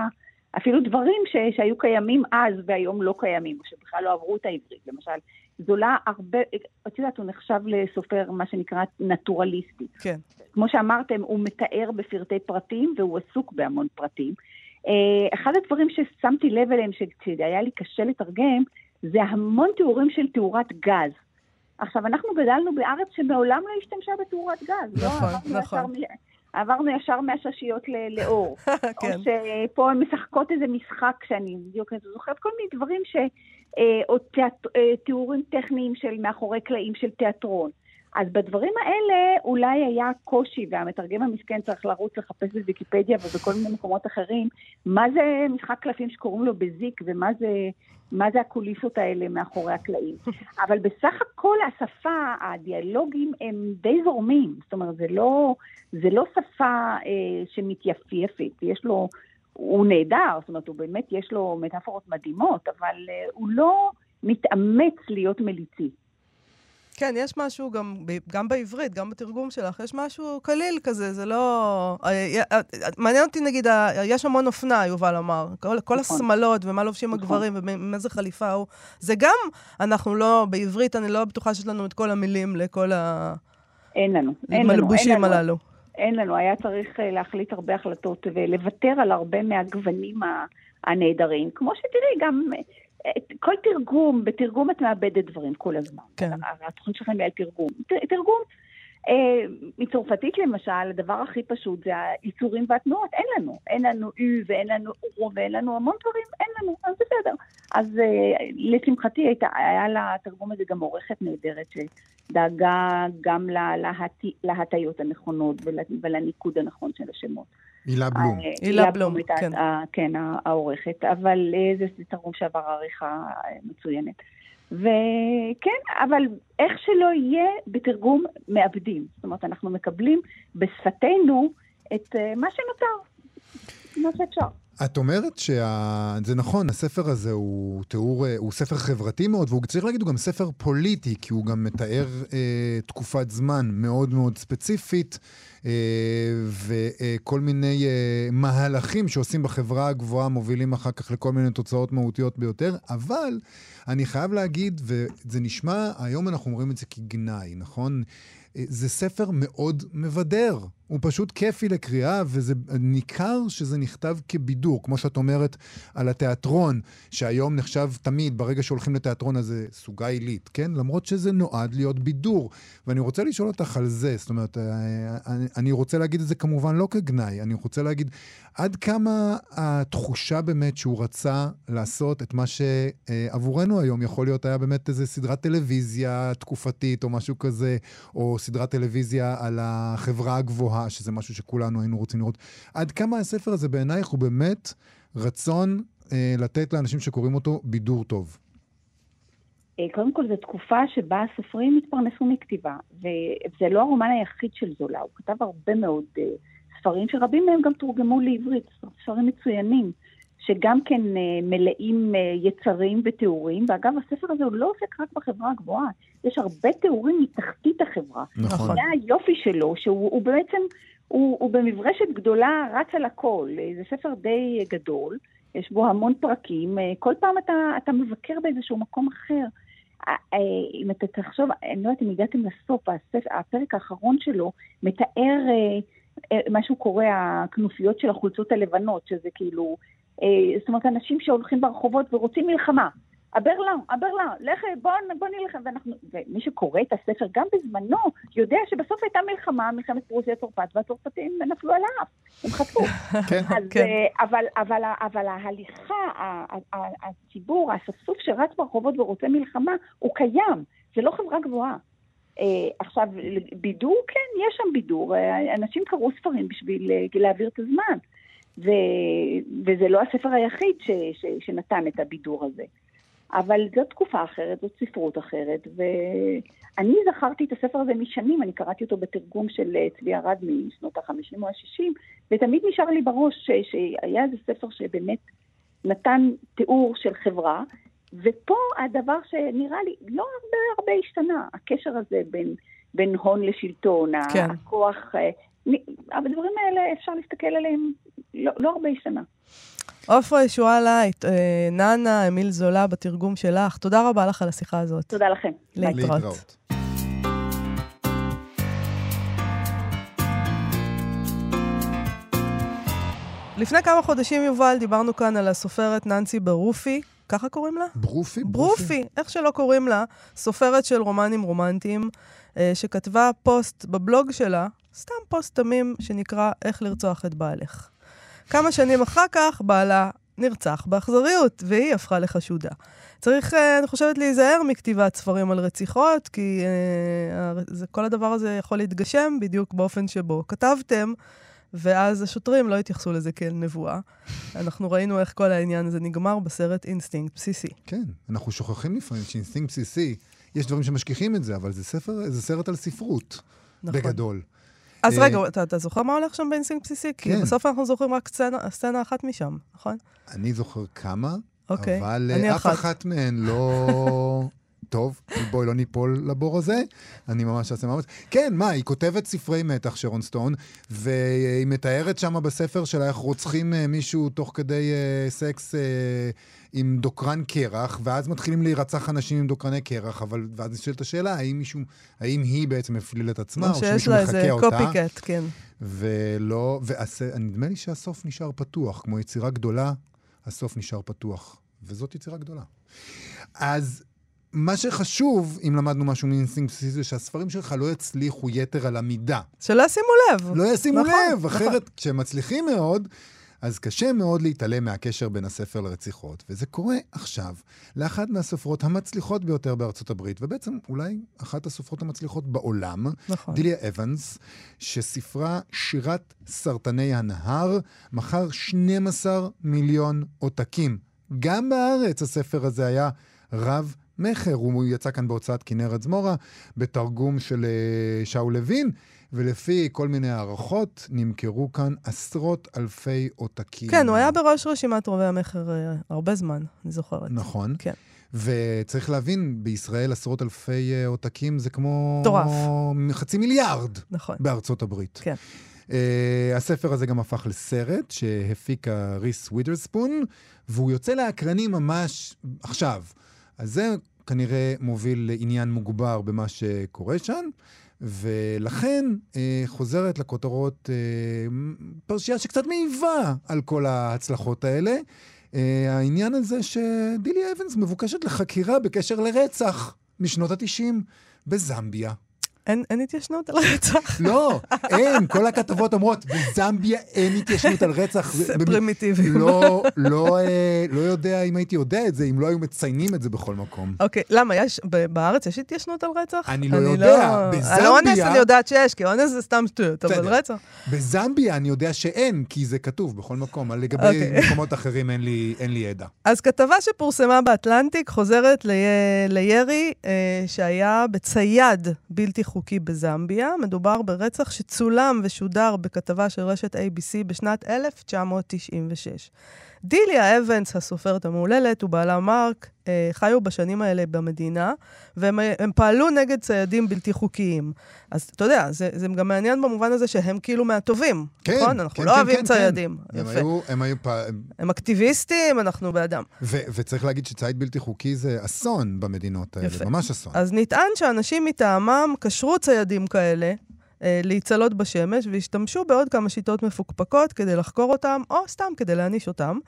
אפילו דברים ש, שהיו קיימים אז והיום לא קיימים, או שבכלל לא עברו את העברית. למשל, זולה הרבה, את יודעת, הוא נחשב לסופר, מה שנקרא, נטורליסטי. כן. כמו שאמרתם, הוא מתאר בפרטי פרטים והוא עסוק בהמון פרטים. אה, אחד הדברים ששמתי לב אליהם, שהיה לי קשה לתרגם, זה המון תיאורים של תאורת גז. עכשיו, אנחנו גדלנו בארץ שמעולם לא השתמשה בתאורת גז. נכון, לא נכון. ישר, עברנו ישר מהששיות לאור. כן. או שפה הן משחקות איזה משחק שאני בדיוק זוכרת, כל מיני דברים ש... אה, או אה, תיאורים טכניים של מאחורי קלעים של תיאטרון. אז בדברים האלה אולי היה קושי, והמתרגם המסכן צריך לרוץ לחפש בוויקיפדיה ובכל מיני מקומות אחרים, מה זה משחק קלפים שקוראים לו בזיק, ומה זה, מה זה הקוליסות האלה מאחורי הקלעים. אבל בסך הכל השפה, הדיאלוגים הם די זורמים, זאת אומרת, זה לא, זה לא שפה אה, שמתייפייפת, יש לו, הוא נהדר, זאת אומרת, הוא באמת, יש לו מטאפורות מדהימות, אבל אה, הוא לא מתאמץ להיות מליצי. כן, יש משהו גם, גם בעברית, גם בתרגום שלך, יש משהו קליל כזה, זה לא... אה, אה, מעניין אותי, נגיד, יש המון אופנה, יובל אמר. כל, כל נכון. השמלות ומה לובשים נכון. הגברים ועם איזה חליפה הוא. זה גם, אנחנו לא, בעברית, אני לא בטוחה שיש לנו את כל המילים לכל ה... אין לנו, אין לנו. מלבושים הללו. אין לנו, היה צריך אה, להחליט הרבה החלטות ולוותר על הרבה מהגוונים הנהדרים. כמו שתראי, גם כל תרגום, בתרגום את מאבדת דברים כל הזמן. כן. התוכנית שלכם היא על תרגום. תרגום, מצרפתית למשל, הדבר הכי פשוט זה האיסורים והתנועות, אין לנו. אין לנו אי ואין לנו אורו ואין לנו המון דברים, אין לנו, אז בסדר. אז אה, לשמחתי הייתה, היה לתרגום הזה גם עורכת נהדרת שדאגה גם להטיות הנכונות ולניקוד הנכון של השמות. הילה בלום. אה, הילה בלום, כן. כן, העורכת, אבל אה, זה תרגום שעבר עריכה אה, מצוינת. וכן, אבל איך שלא יהיה, בתרגום מאבדים. זאת אומרת, אנחנו מקבלים בשפתנו את מה שנותר, מה שאפשר. את אומרת שזה נכון, הספר הזה הוא תיאור, הוא ספר חברתי מאוד, והוא צריך להגיד, הוא גם ספר פוליטי, כי הוא גם מתאר אה, תקופת זמן מאוד מאוד ספציפית. אה, וכל מיני אה, מהלכים שעושים בחברה הגבוהה מובילים אחר כך לכל מיני תוצאות מהותיות ביותר, אבל אני חייב להגיד, וזה נשמע, היום אנחנו אומרים את זה כגנאי, נכון? אה, זה ספר מאוד מבדר. הוא פשוט כיפי לקריאה, וזה ניכר שזה נכתב כבידור, כמו שאת אומרת על התיאטרון, שהיום נחשב תמיד, ברגע שהולכים לתיאטרון הזה, סוגה עילית, כן? למרות שזה נועד להיות בידור. ואני רוצה לשאול אותך על זה, זאת אומרת, אני, אני רוצה להגיד את זה כמובן לא כגנאי, אני רוצה להגיד עד כמה התחושה באמת שהוא רצה לעשות את מה שעבורנו היום יכול להיות היה באמת איזה סדרת טלוויזיה תקופתית או משהו כזה, או סדרת טלוויזיה על החברה הגבוהה, שזה משהו שכולנו היינו רוצים לראות. עד כמה הספר הזה בעינייך הוא באמת רצון אה, לתת לאנשים שקוראים אותו בידור טוב? אה, קודם כל, זו תקופה שבה הסופרים התפרנסו מכתיבה, וזה לא הרומן היחיד של זולה, הוא כתב הרבה מאוד uh, ספרים, שרבים מהם גם תורגמו לעברית, ספרים מצוינים, שגם כן uh, מלאים uh, יצרים ותיאורים, ואגב, הספר הזה הוא לא עוסק רק בחברה הגבוהה, יש הרבה תיאורים מתחתית החברה. נכון. זה היופי שלו, שהוא בעצם, הוא, הוא במברשת גדולה רץ על הכל, זה ספר די גדול. יש בו המון פרקים, כל פעם אתה, אתה מבקר באיזשהו מקום אחר. אה, אה, אם אתה תחשוב, אני לא יודעת אם הגעתם לסוף, הפרק האחרון שלו מתאר אה, משהו קורה, הכנופיות של החולצות הלבנות, שזה כאילו, זאת אומרת, אנשים שהולכים ברחובות ורוצים מלחמה. הברלן, הברלן, לך, בוא, בוא נלחם. ואנחנו, ומי שקורא את הספר, גם בזמנו, יודע שבסוף הייתה מלחמה, מלחמת פרוסיה צרפת, והצרפתים נפלו על האף, הם חטפו. כן, אז, כן. אבל, אבל, אבל ההליכה, הציבור, האספסוף שרץ ברחובות ורוצה מלחמה, הוא קיים, זה לא חברה גבוהה. Uh, עכשיו, בידור, כן, יש שם בידור. אנשים קראו ספרים בשביל להעביר את הזמן. ו, וזה לא הספר היחיד ש, ש, שנתן את הבידור הזה. אבל זאת תקופה אחרת, זאת ספרות אחרת, ואני זכרתי את הספר הזה משנים, אני קראתי אותו בתרגום של אה, צבי ארד משנות ה-50 או ה-60, ותמיד נשאר לי בראש ש- שהיה איזה ספר שבאמת נתן תיאור של חברה, ופה הדבר שנראה לי לא הרבה הרבה השתנה, הקשר הזה בין, בין הון לשלטון, כן. הכוח, אה, הדברים האלה אפשר להסתכל עליהם, לא, לא הרבה השתנה. עופרה ישועה לייט, אה, ננה, אמיל זולה בתרגום שלך, תודה רבה לך על השיחה הזאת. תודה לכם. להתראות. להתראות. לפני כמה חודשים, יובל, דיברנו כאן על הסופרת ננסי ברופי, ככה קוראים לה? ברופי? ברופי, איך שלא קוראים לה, סופרת של רומנים רומנטיים, אה, שכתבה פוסט בבלוג שלה, סתם פוסט תמים, שנקרא איך לרצוח את בעלך. כמה שנים אחר כך, בעלה נרצח באכזריות, והיא הפכה לחשודה. צריך, אה, אני חושבת, להיזהר מכתיבת ספרים על רציחות, כי אה, זה, כל הדבר הזה יכול להתגשם בדיוק באופן שבו כתבתם, ואז השוטרים לא התייחסו לזה כאל נבואה. אנחנו ראינו איך כל העניין הזה נגמר בסרט אינסטינקט בסיסי. כן, אנחנו שוכחים לפעמים שאינסטינקט בסיסי, יש דברים שמשכיחים את זה, אבל זה ספר, זה סרט על ספרות, נכון. בגדול. אז אה, רגע, אתה, אתה זוכר מה הולך שם באינסטינקט בסיסי? כי כן. בסוף אנחנו זוכרים רק סצנה, סצנה אחת משם, נכון? אני זוכר כמה, אוקיי, אבל אה, אף אחת. אחת מהן לא... טוב, בואי לא ניפול לבור הזה, אני ממש אעשה מאמץ. כן, מה, היא כותבת ספרי מתח, שרון סטון, והיא מתארת שם בספר שלה איך רוצחים אה, מישהו תוך כדי אה, סקס אה, עם דוקרן קרח, ואז מתחילים להירצח אנשים עם דוקרני קרח, אבל ואז נשאלת השאלה, האם מישהו, האם היא בעצם הפלילה את עצמה, או שיש שמישהו לה מחקה איזה אותה. copycat, כן. ולא, ונדמה לי שהסוף נשאר פתוח, כמו יצירה גדולה, הסוף נשאר פתוח. וזאת יצירה גדולה. אז מה שחשוב, אם למדנו משהו מאינסטינקט בסיסי, זה שהספרים שלך לא יצליחו יתר על המידה. שלא ישימו לב. לא ישימו נכון, לב, נכון. אחרת כשהם מצליחים מאוד, אז קשה מאוד להתעלם מהקשר בין הספר לרציחות. וזה קורה עכשיו לאחת מהסופרות המצליחות ביותר בארצות הברית, ובעצם אולי אחת הסופרות המצליחות בעולם, נכון. דיליה אבנס, שספרה שירת סרטני הנהר, מכר 12 מיליון עותקים. גם בארץ הספר הזה היה רב מכר, הוא יצא כאן בהוצאת כנרת זמורה, בתרגום של אה, שאול לוין, ולפי כל מיני הערכות, נמכרו כאן עשרות אלפי עותקים. כן, הוא היה בראש רשימת רובי המכר אה, הרבה זמן, אני זוכרת. נכון. כן. וצריך להבין, בישראל עשרות אלפי אה, עותקים זה כמו... מטורף. חצי מיליארד נכון. בארצות הברית. כן. Uh, הספר הזה גם הפך לסרט שהפיקה ריס ווידרספון, והוא יוצא לאקרנים ממש עכשיו. אז זה כנראה מוביל לעניין מוגבר במה שקורה שם, ולכן uh, חוזרת לכותרות uh, פרשייה שקצת מעיבה על כל ההצלחות האלה. Uh, העניין הזה שדילי אבנס מבוקשת לחקירה בקשר לרצח משנות ה-90 בזמביה. אין, אין התיישנות על רצח. לא, אין, כל הכתבות אומרות, בזמביה אין התיישנות על רצח. זה פרימיטיבי. לא, לא, אה, לא יודע אם הייתי יודע את זה, אם לא היו מציינים את זה בכל מקום. אוקיי, למה, יש, בארץ יש התיישנות על רצח? אני לא יודע, על בזמביה- אונס אני יודעת שיש, כי אונס זה סתם שטויות, אבל. רצח. בזמביה אני יודע שאין, כי זה כתוב בכל מקום, אבל לגבי אוקיי. מקומות אחרים אין לי, אין לי ידע. אז כתבה שפורסמה באטלנטיק חוזרת לי, לירי אה, שהיה בצייד בלתי חוקי בזמביה. מדובר ברצח שצולם ושודר בכתבה של רשת ABC בשנת 1996. דיליה אבנס, הסופרת המהוללת, ובעלה מרק, אה, חיו בשנים האלה במדינה, והם הם פעלו נגד ציידים בלתי חוקיים. אז אתה יודע, זה, זה גם מעניין במובן הזה שהם כאילו מהטובים, כן, נכון? אנחנו כן, לא כן, אוהבים כן, ציידים. כן. הם. היו, הם היו פ... הם אקטיביסטים, אנחנו בעדם. ו- וצריך להגיד שציד בלתי חוקי זה אסון במדינות האלה, יפה. ממש אסון. אז נטען שאנשים מטעמם קשרו ציידים כאלה אה, להיצלות בשמש והשתמשו בעוד כמה שיטות מפוקפקות כדי לחקור אותם, או סתם כדי להעניש אותם.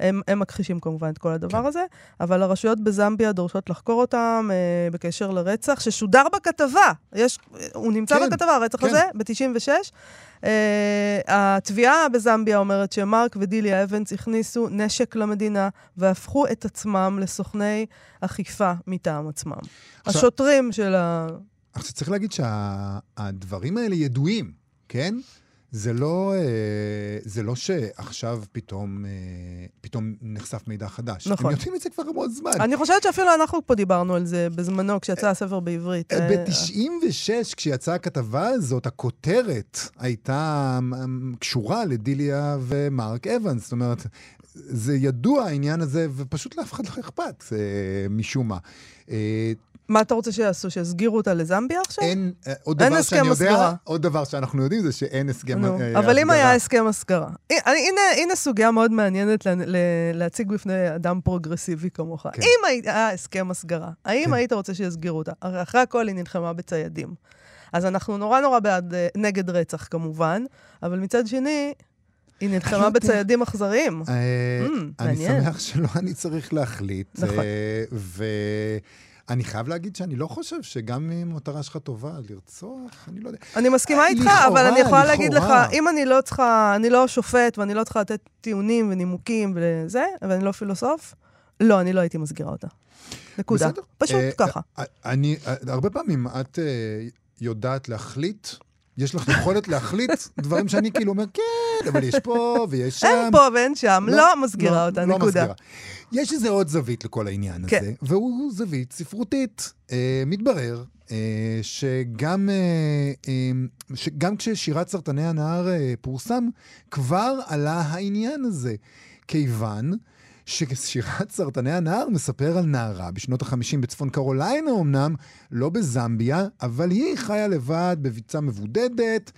הם, הם מכחישים כמובן את כל הדבר כן. הזה, אבל הרשויות בזמביה דורשות לחקור אותם אה, בקשר לרצח ששודר בכתבה. יש, הוא נמצא כן, בכתבה, הרצח כן. הזה, ב-96. Uh, התביעה בזמביה אומרת שמרק ודיליה אבנס הכניסו נשק למדינה והפכו את עצמם לסוכני אכיפה מטעם עצמם. עכשיו- השוטרים של ה... עכשיו, צריך להגיד שהדברים האלה ידועים, כן? זה לא, אה, זה לא שעכשיו פתאום, אה, פתאום נחשף מידע חדש. נכון. הם יודעים את זה כבר המון זמן. אני חושבת שאפילו אנחנו פה דיברנו על זה בזמנו, כשיצא הספר בעברית. אה, ב-96, כשיצאה הכתבה הזאת, הכותרת הייתה אמ, קשורה לדיליה ומרק אבנס. זאת אומרת, זה ידוע העניין הזה, ופשוט לאף אחד לא אכפת, משום מה. מה אתה רוצה שיעשו? שיסגירו אותה לזמביה עכשיו? אין, אה, עוד אין דבר הסכם שאני יודע, הסגרה. עוד דבר שאנחנו יודעים זה שאין הסכם נו, אה, אבל אם היה הסגרה. הסכם הסגרה. הנה, הנה, סוגיה מאוד מעניינת ל- ל- להציג בפני אדם פרוגרסיבי כמוך. כן. אם היה הסכם הסגרה, האם כן. היית רוצה שיסגרו אותה? הרי אחרי הכל היא נלחמה בציידים. אז אנחנו נורא נורא בעד, אה, נגד רצח כמובן, אבל מצד שני, היא נלחמה יודע. בציידים אכזריים. אה, Mm, אני. שמח שלא אני צריך להחליט. נכון. ואני חייב להגיד שאני לא חושב שגם אם המטרה שלך טובה, לרצוח, אני לא יודע. אני מסכימה אה, איתך, לכאורה, אבל אני יכולה להגיד לך, לכאורה. אם אני לא צריכה, אני לא שופט ואני לא צריכה לתת טיעונים ונימוקים וזה, ואני לא פילוסוף, לא, אני לא הייתי מסגירה אותה. נקודה. בסדר. פשוט אה, ככה. אה, אני, אה, הרבה פעמים את יודעת להחליט, יש לך יכולת להחליט דברים שאני כאילו אומר, כן, אבל יש פה ויש שם. אין פה ואין שם, לא מסגירה אותה, לא נקודה. מסגירה. יש איזה עוד זווית לכל העניין כן. הזה, והוא זווית ספרותית. אה, מתברר אה, שגם, אה, אה, שגם כששירת סרטני הנהר אה, פורסם, כבר עלה העניין הזה. כיוון ששירת סרטני הנהר מספר על נערה בשנות ה-50 בצפון קרוליינה אמנם, לא בזמביה, אבל היא חיה לבד בביצה מבודדת.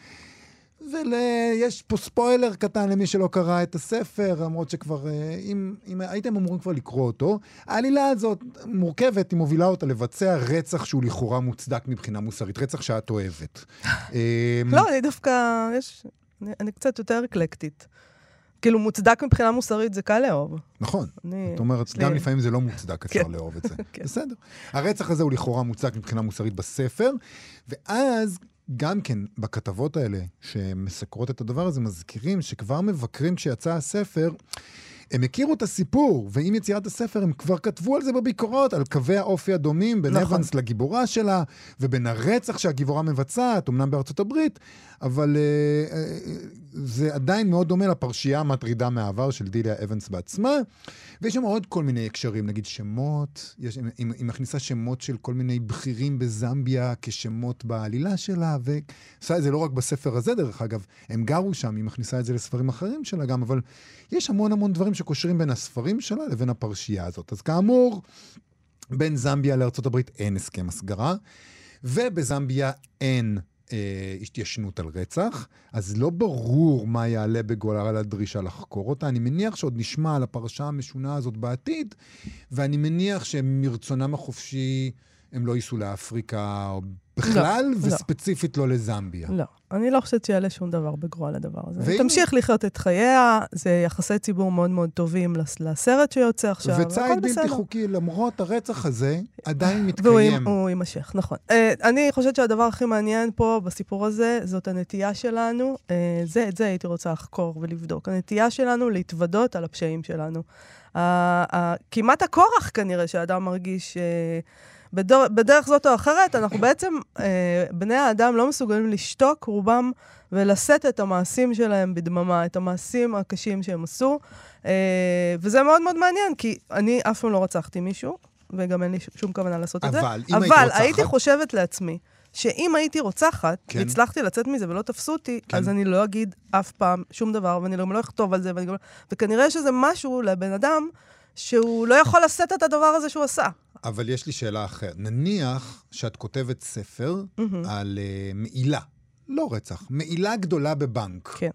ויש פה ספוילר קטן למי שלא קרא את הספר, למרות שכבר, אה, אם, אם הייתם אמורים כבר לקרוא אותו, העלילה הזאת מורכבת, היא מובילה אותה לבצע רצח שהוא לכאורה מוצדק מבחינה מוסרית, רצח שאת אוהבת. אה, לא, אני דווקא, יש, אני, אני קצת יותר אקלקטית. כאילו, מוצדק מבחינה מוסרית זה קל לאהוב. נכון. אני... זאת אומרת, לי- גם לפעמים זה לא מוצדק, אפשר כן. לאהוב את זה. כן. בסדר. הרצח הזה הוא לכאורה מוצדק מבחינה מוסרית בספר, ואז גם כן בכתבות האלה שמסקרות את הדבר הזה, מזכירים שכבר מבקרים כשיצא הספר, הם הכירו את הסיפור, ועם יצירת הספר הם כבר כתבו על זה בביקורות, על קווי האופי הדומים בין נכון. אבנס לגיבורה שלה, ובין הרצח שהגיבורה מבצעת, אמנם בארצות הברית, אבל אה, אה, זה עדיין מאוד דומה לפרשייה המטרידה מהעבר של דיליה אבנס בעצמה. ויש שם עוד כל מיני הקשרים, נגיד שמות, יש, היא, היא מכניסה שמות של כל מיני בכירים בזמביה כשמות בעלילה שלה, ועושה את זה לא רק בספר הזה, דרך אגב, הם גרו שם, היא מכניסה את זה לספרים אחרים שלה גם, אבל יש המון המון דברים שקושרים בין הספרים שלה לבין הפרשייה הזאת. אז כאמור, בין זמביה לארה"ב אין הסכם הסגרה, ובזמביה אין אה, התיישנות על רצח, אז לא ברור מה יעלה בגורל הדרישה לחקור אותה. אני מניח שעוד נשמע על הפרשה המשונה הזאת בעתיד, ואני מניח שמרצונם החופשי הם לא ייסעו לאפריקה או בכלל, לא, לא. וספציפית לא לזמביה. לא, אני לא חושבת שיעלה שום דבר בגרוע לדבר הזה. ואם- תמשיך לחיות את חייה, זה יחסי ציבור מאוד מאוד טובים לס- לסרט שיוצא עכשיו, הכל וציד בלתי בסדר. חוקי, למרות הרצח הזה, עדיין והוא מתקיים. יימ- הוא יימשך, נכון. Uh, אני חושבת שהדבר הכי מעניין פה, בסיפור הזה, זאת הנטייה שלנו, uh, זה, את זה הייתי רוצה לחקור ולבדוק. הנטייה שלנו להתוודות על הפשעים שלנו. Uh, uh, כמעט הכורח כנראה שהאדם מרגיש... בדור, בדרך זאת או אחרת, אנחנו בעצם, אה, בני האדם לא מסוגלים לשתוק, רובם, ולשאת את המעשים שלהם בדממה, את המעשים הקשים שהם עשו. אה, וזה מאוד מאוד מעניין, כי אני אף פעם לא רצחתי מישהו, וגם אין לי שום כוונה לעשות את זה. אבל אם היית אבל רוצחת- הייתי חושבת לעצמי, שאם הייתי רוצחת, כן. והצלחתי לצאת מזה ולא תפסו אותי, כן. אז אני לא אגיד אף פעם שום דבר, ואני גם לא אכתוב על זה, ואני גם... לא- וכנראה שזה משהו לבן אדם שהוא לא יכול לשאת את הדבר הזה שהוא עשה. אבל יש לי שאלה אחרת. נניח שאת כותבת ספר על uh, מעילה, לא רצח, מעילה גדולה בבנק. כן.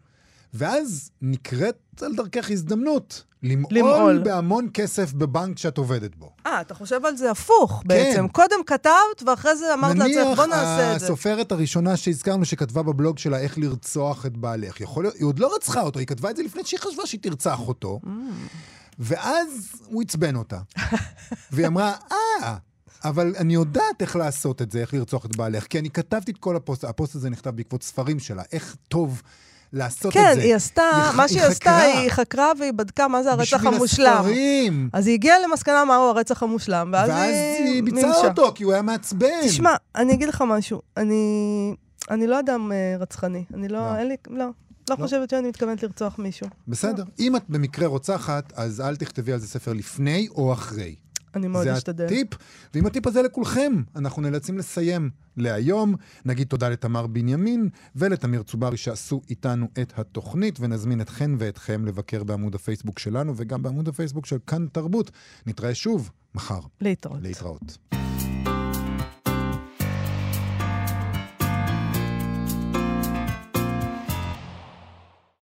ואז נקראת על דרכך הזדמנות למעול, למעול. בהמון כסף בבנק שאת עובדת בו. אה, אתה חושב על זה הפוך בעצם. קודם כתבת, ואחרי זה אמרת לעצמך, בוא נעשה את זה. נניח הסופרת הראשונה שהזכרנו, שכתבה בבלוג שלה איך לרצוח את בעלך, יכול להיות, היא עוד לא רצחה אותו, היא כתבה את זה לפני שהיא חשבה שהיא תרצח אותו, Mm. ואז הוא עצבן אותה. והיא אמרה, אה... אבל אני יודעת איך לעשות את זה, איך לרצוח את בעלך, כי אני כתבתי את כל הפוסט, הפוסט הזה נכתב בעקבות ספרים שלה, איך טוב לעשות כן, את זה. היא עשתה, היא- מה שהיא היא עשתה. היא חקרה והיא בדקה מה זה הרצח בשביל המושלם. הספרים. אז היא הגיעה למסקנה מהו הרצח המושלם, ואז, ואז היא ביצעה מימשה. אותו, כי הוא היה מעצבן. תשמע, אני אגיד לך משהו, אני, אני לא אדם אה, רצחני. אני לא, לא. אין לי, לא. לא חושבת שאני מתכוונת לרצוח מישהו. בסדר. אם את במקרה רוצחת, אז אל תכתבי על זה ספר לפני או אחרי. אני מאוד זה אשתדל. הטיפ, ועם הטיפ הזה לכולכם, אנחנו נאלצים לסיים להיום. נגיד תודה לתמר בנימין ולתמיר צוברי שעשו איתנו את התוכנית, ונזמין אתכן ואתכם לבקר בעמוד הפייסבוק שלנו וגם בעמוד הפייסבוק של כאן תרבות. נתראה שוב מחר. להתראות. להתראות.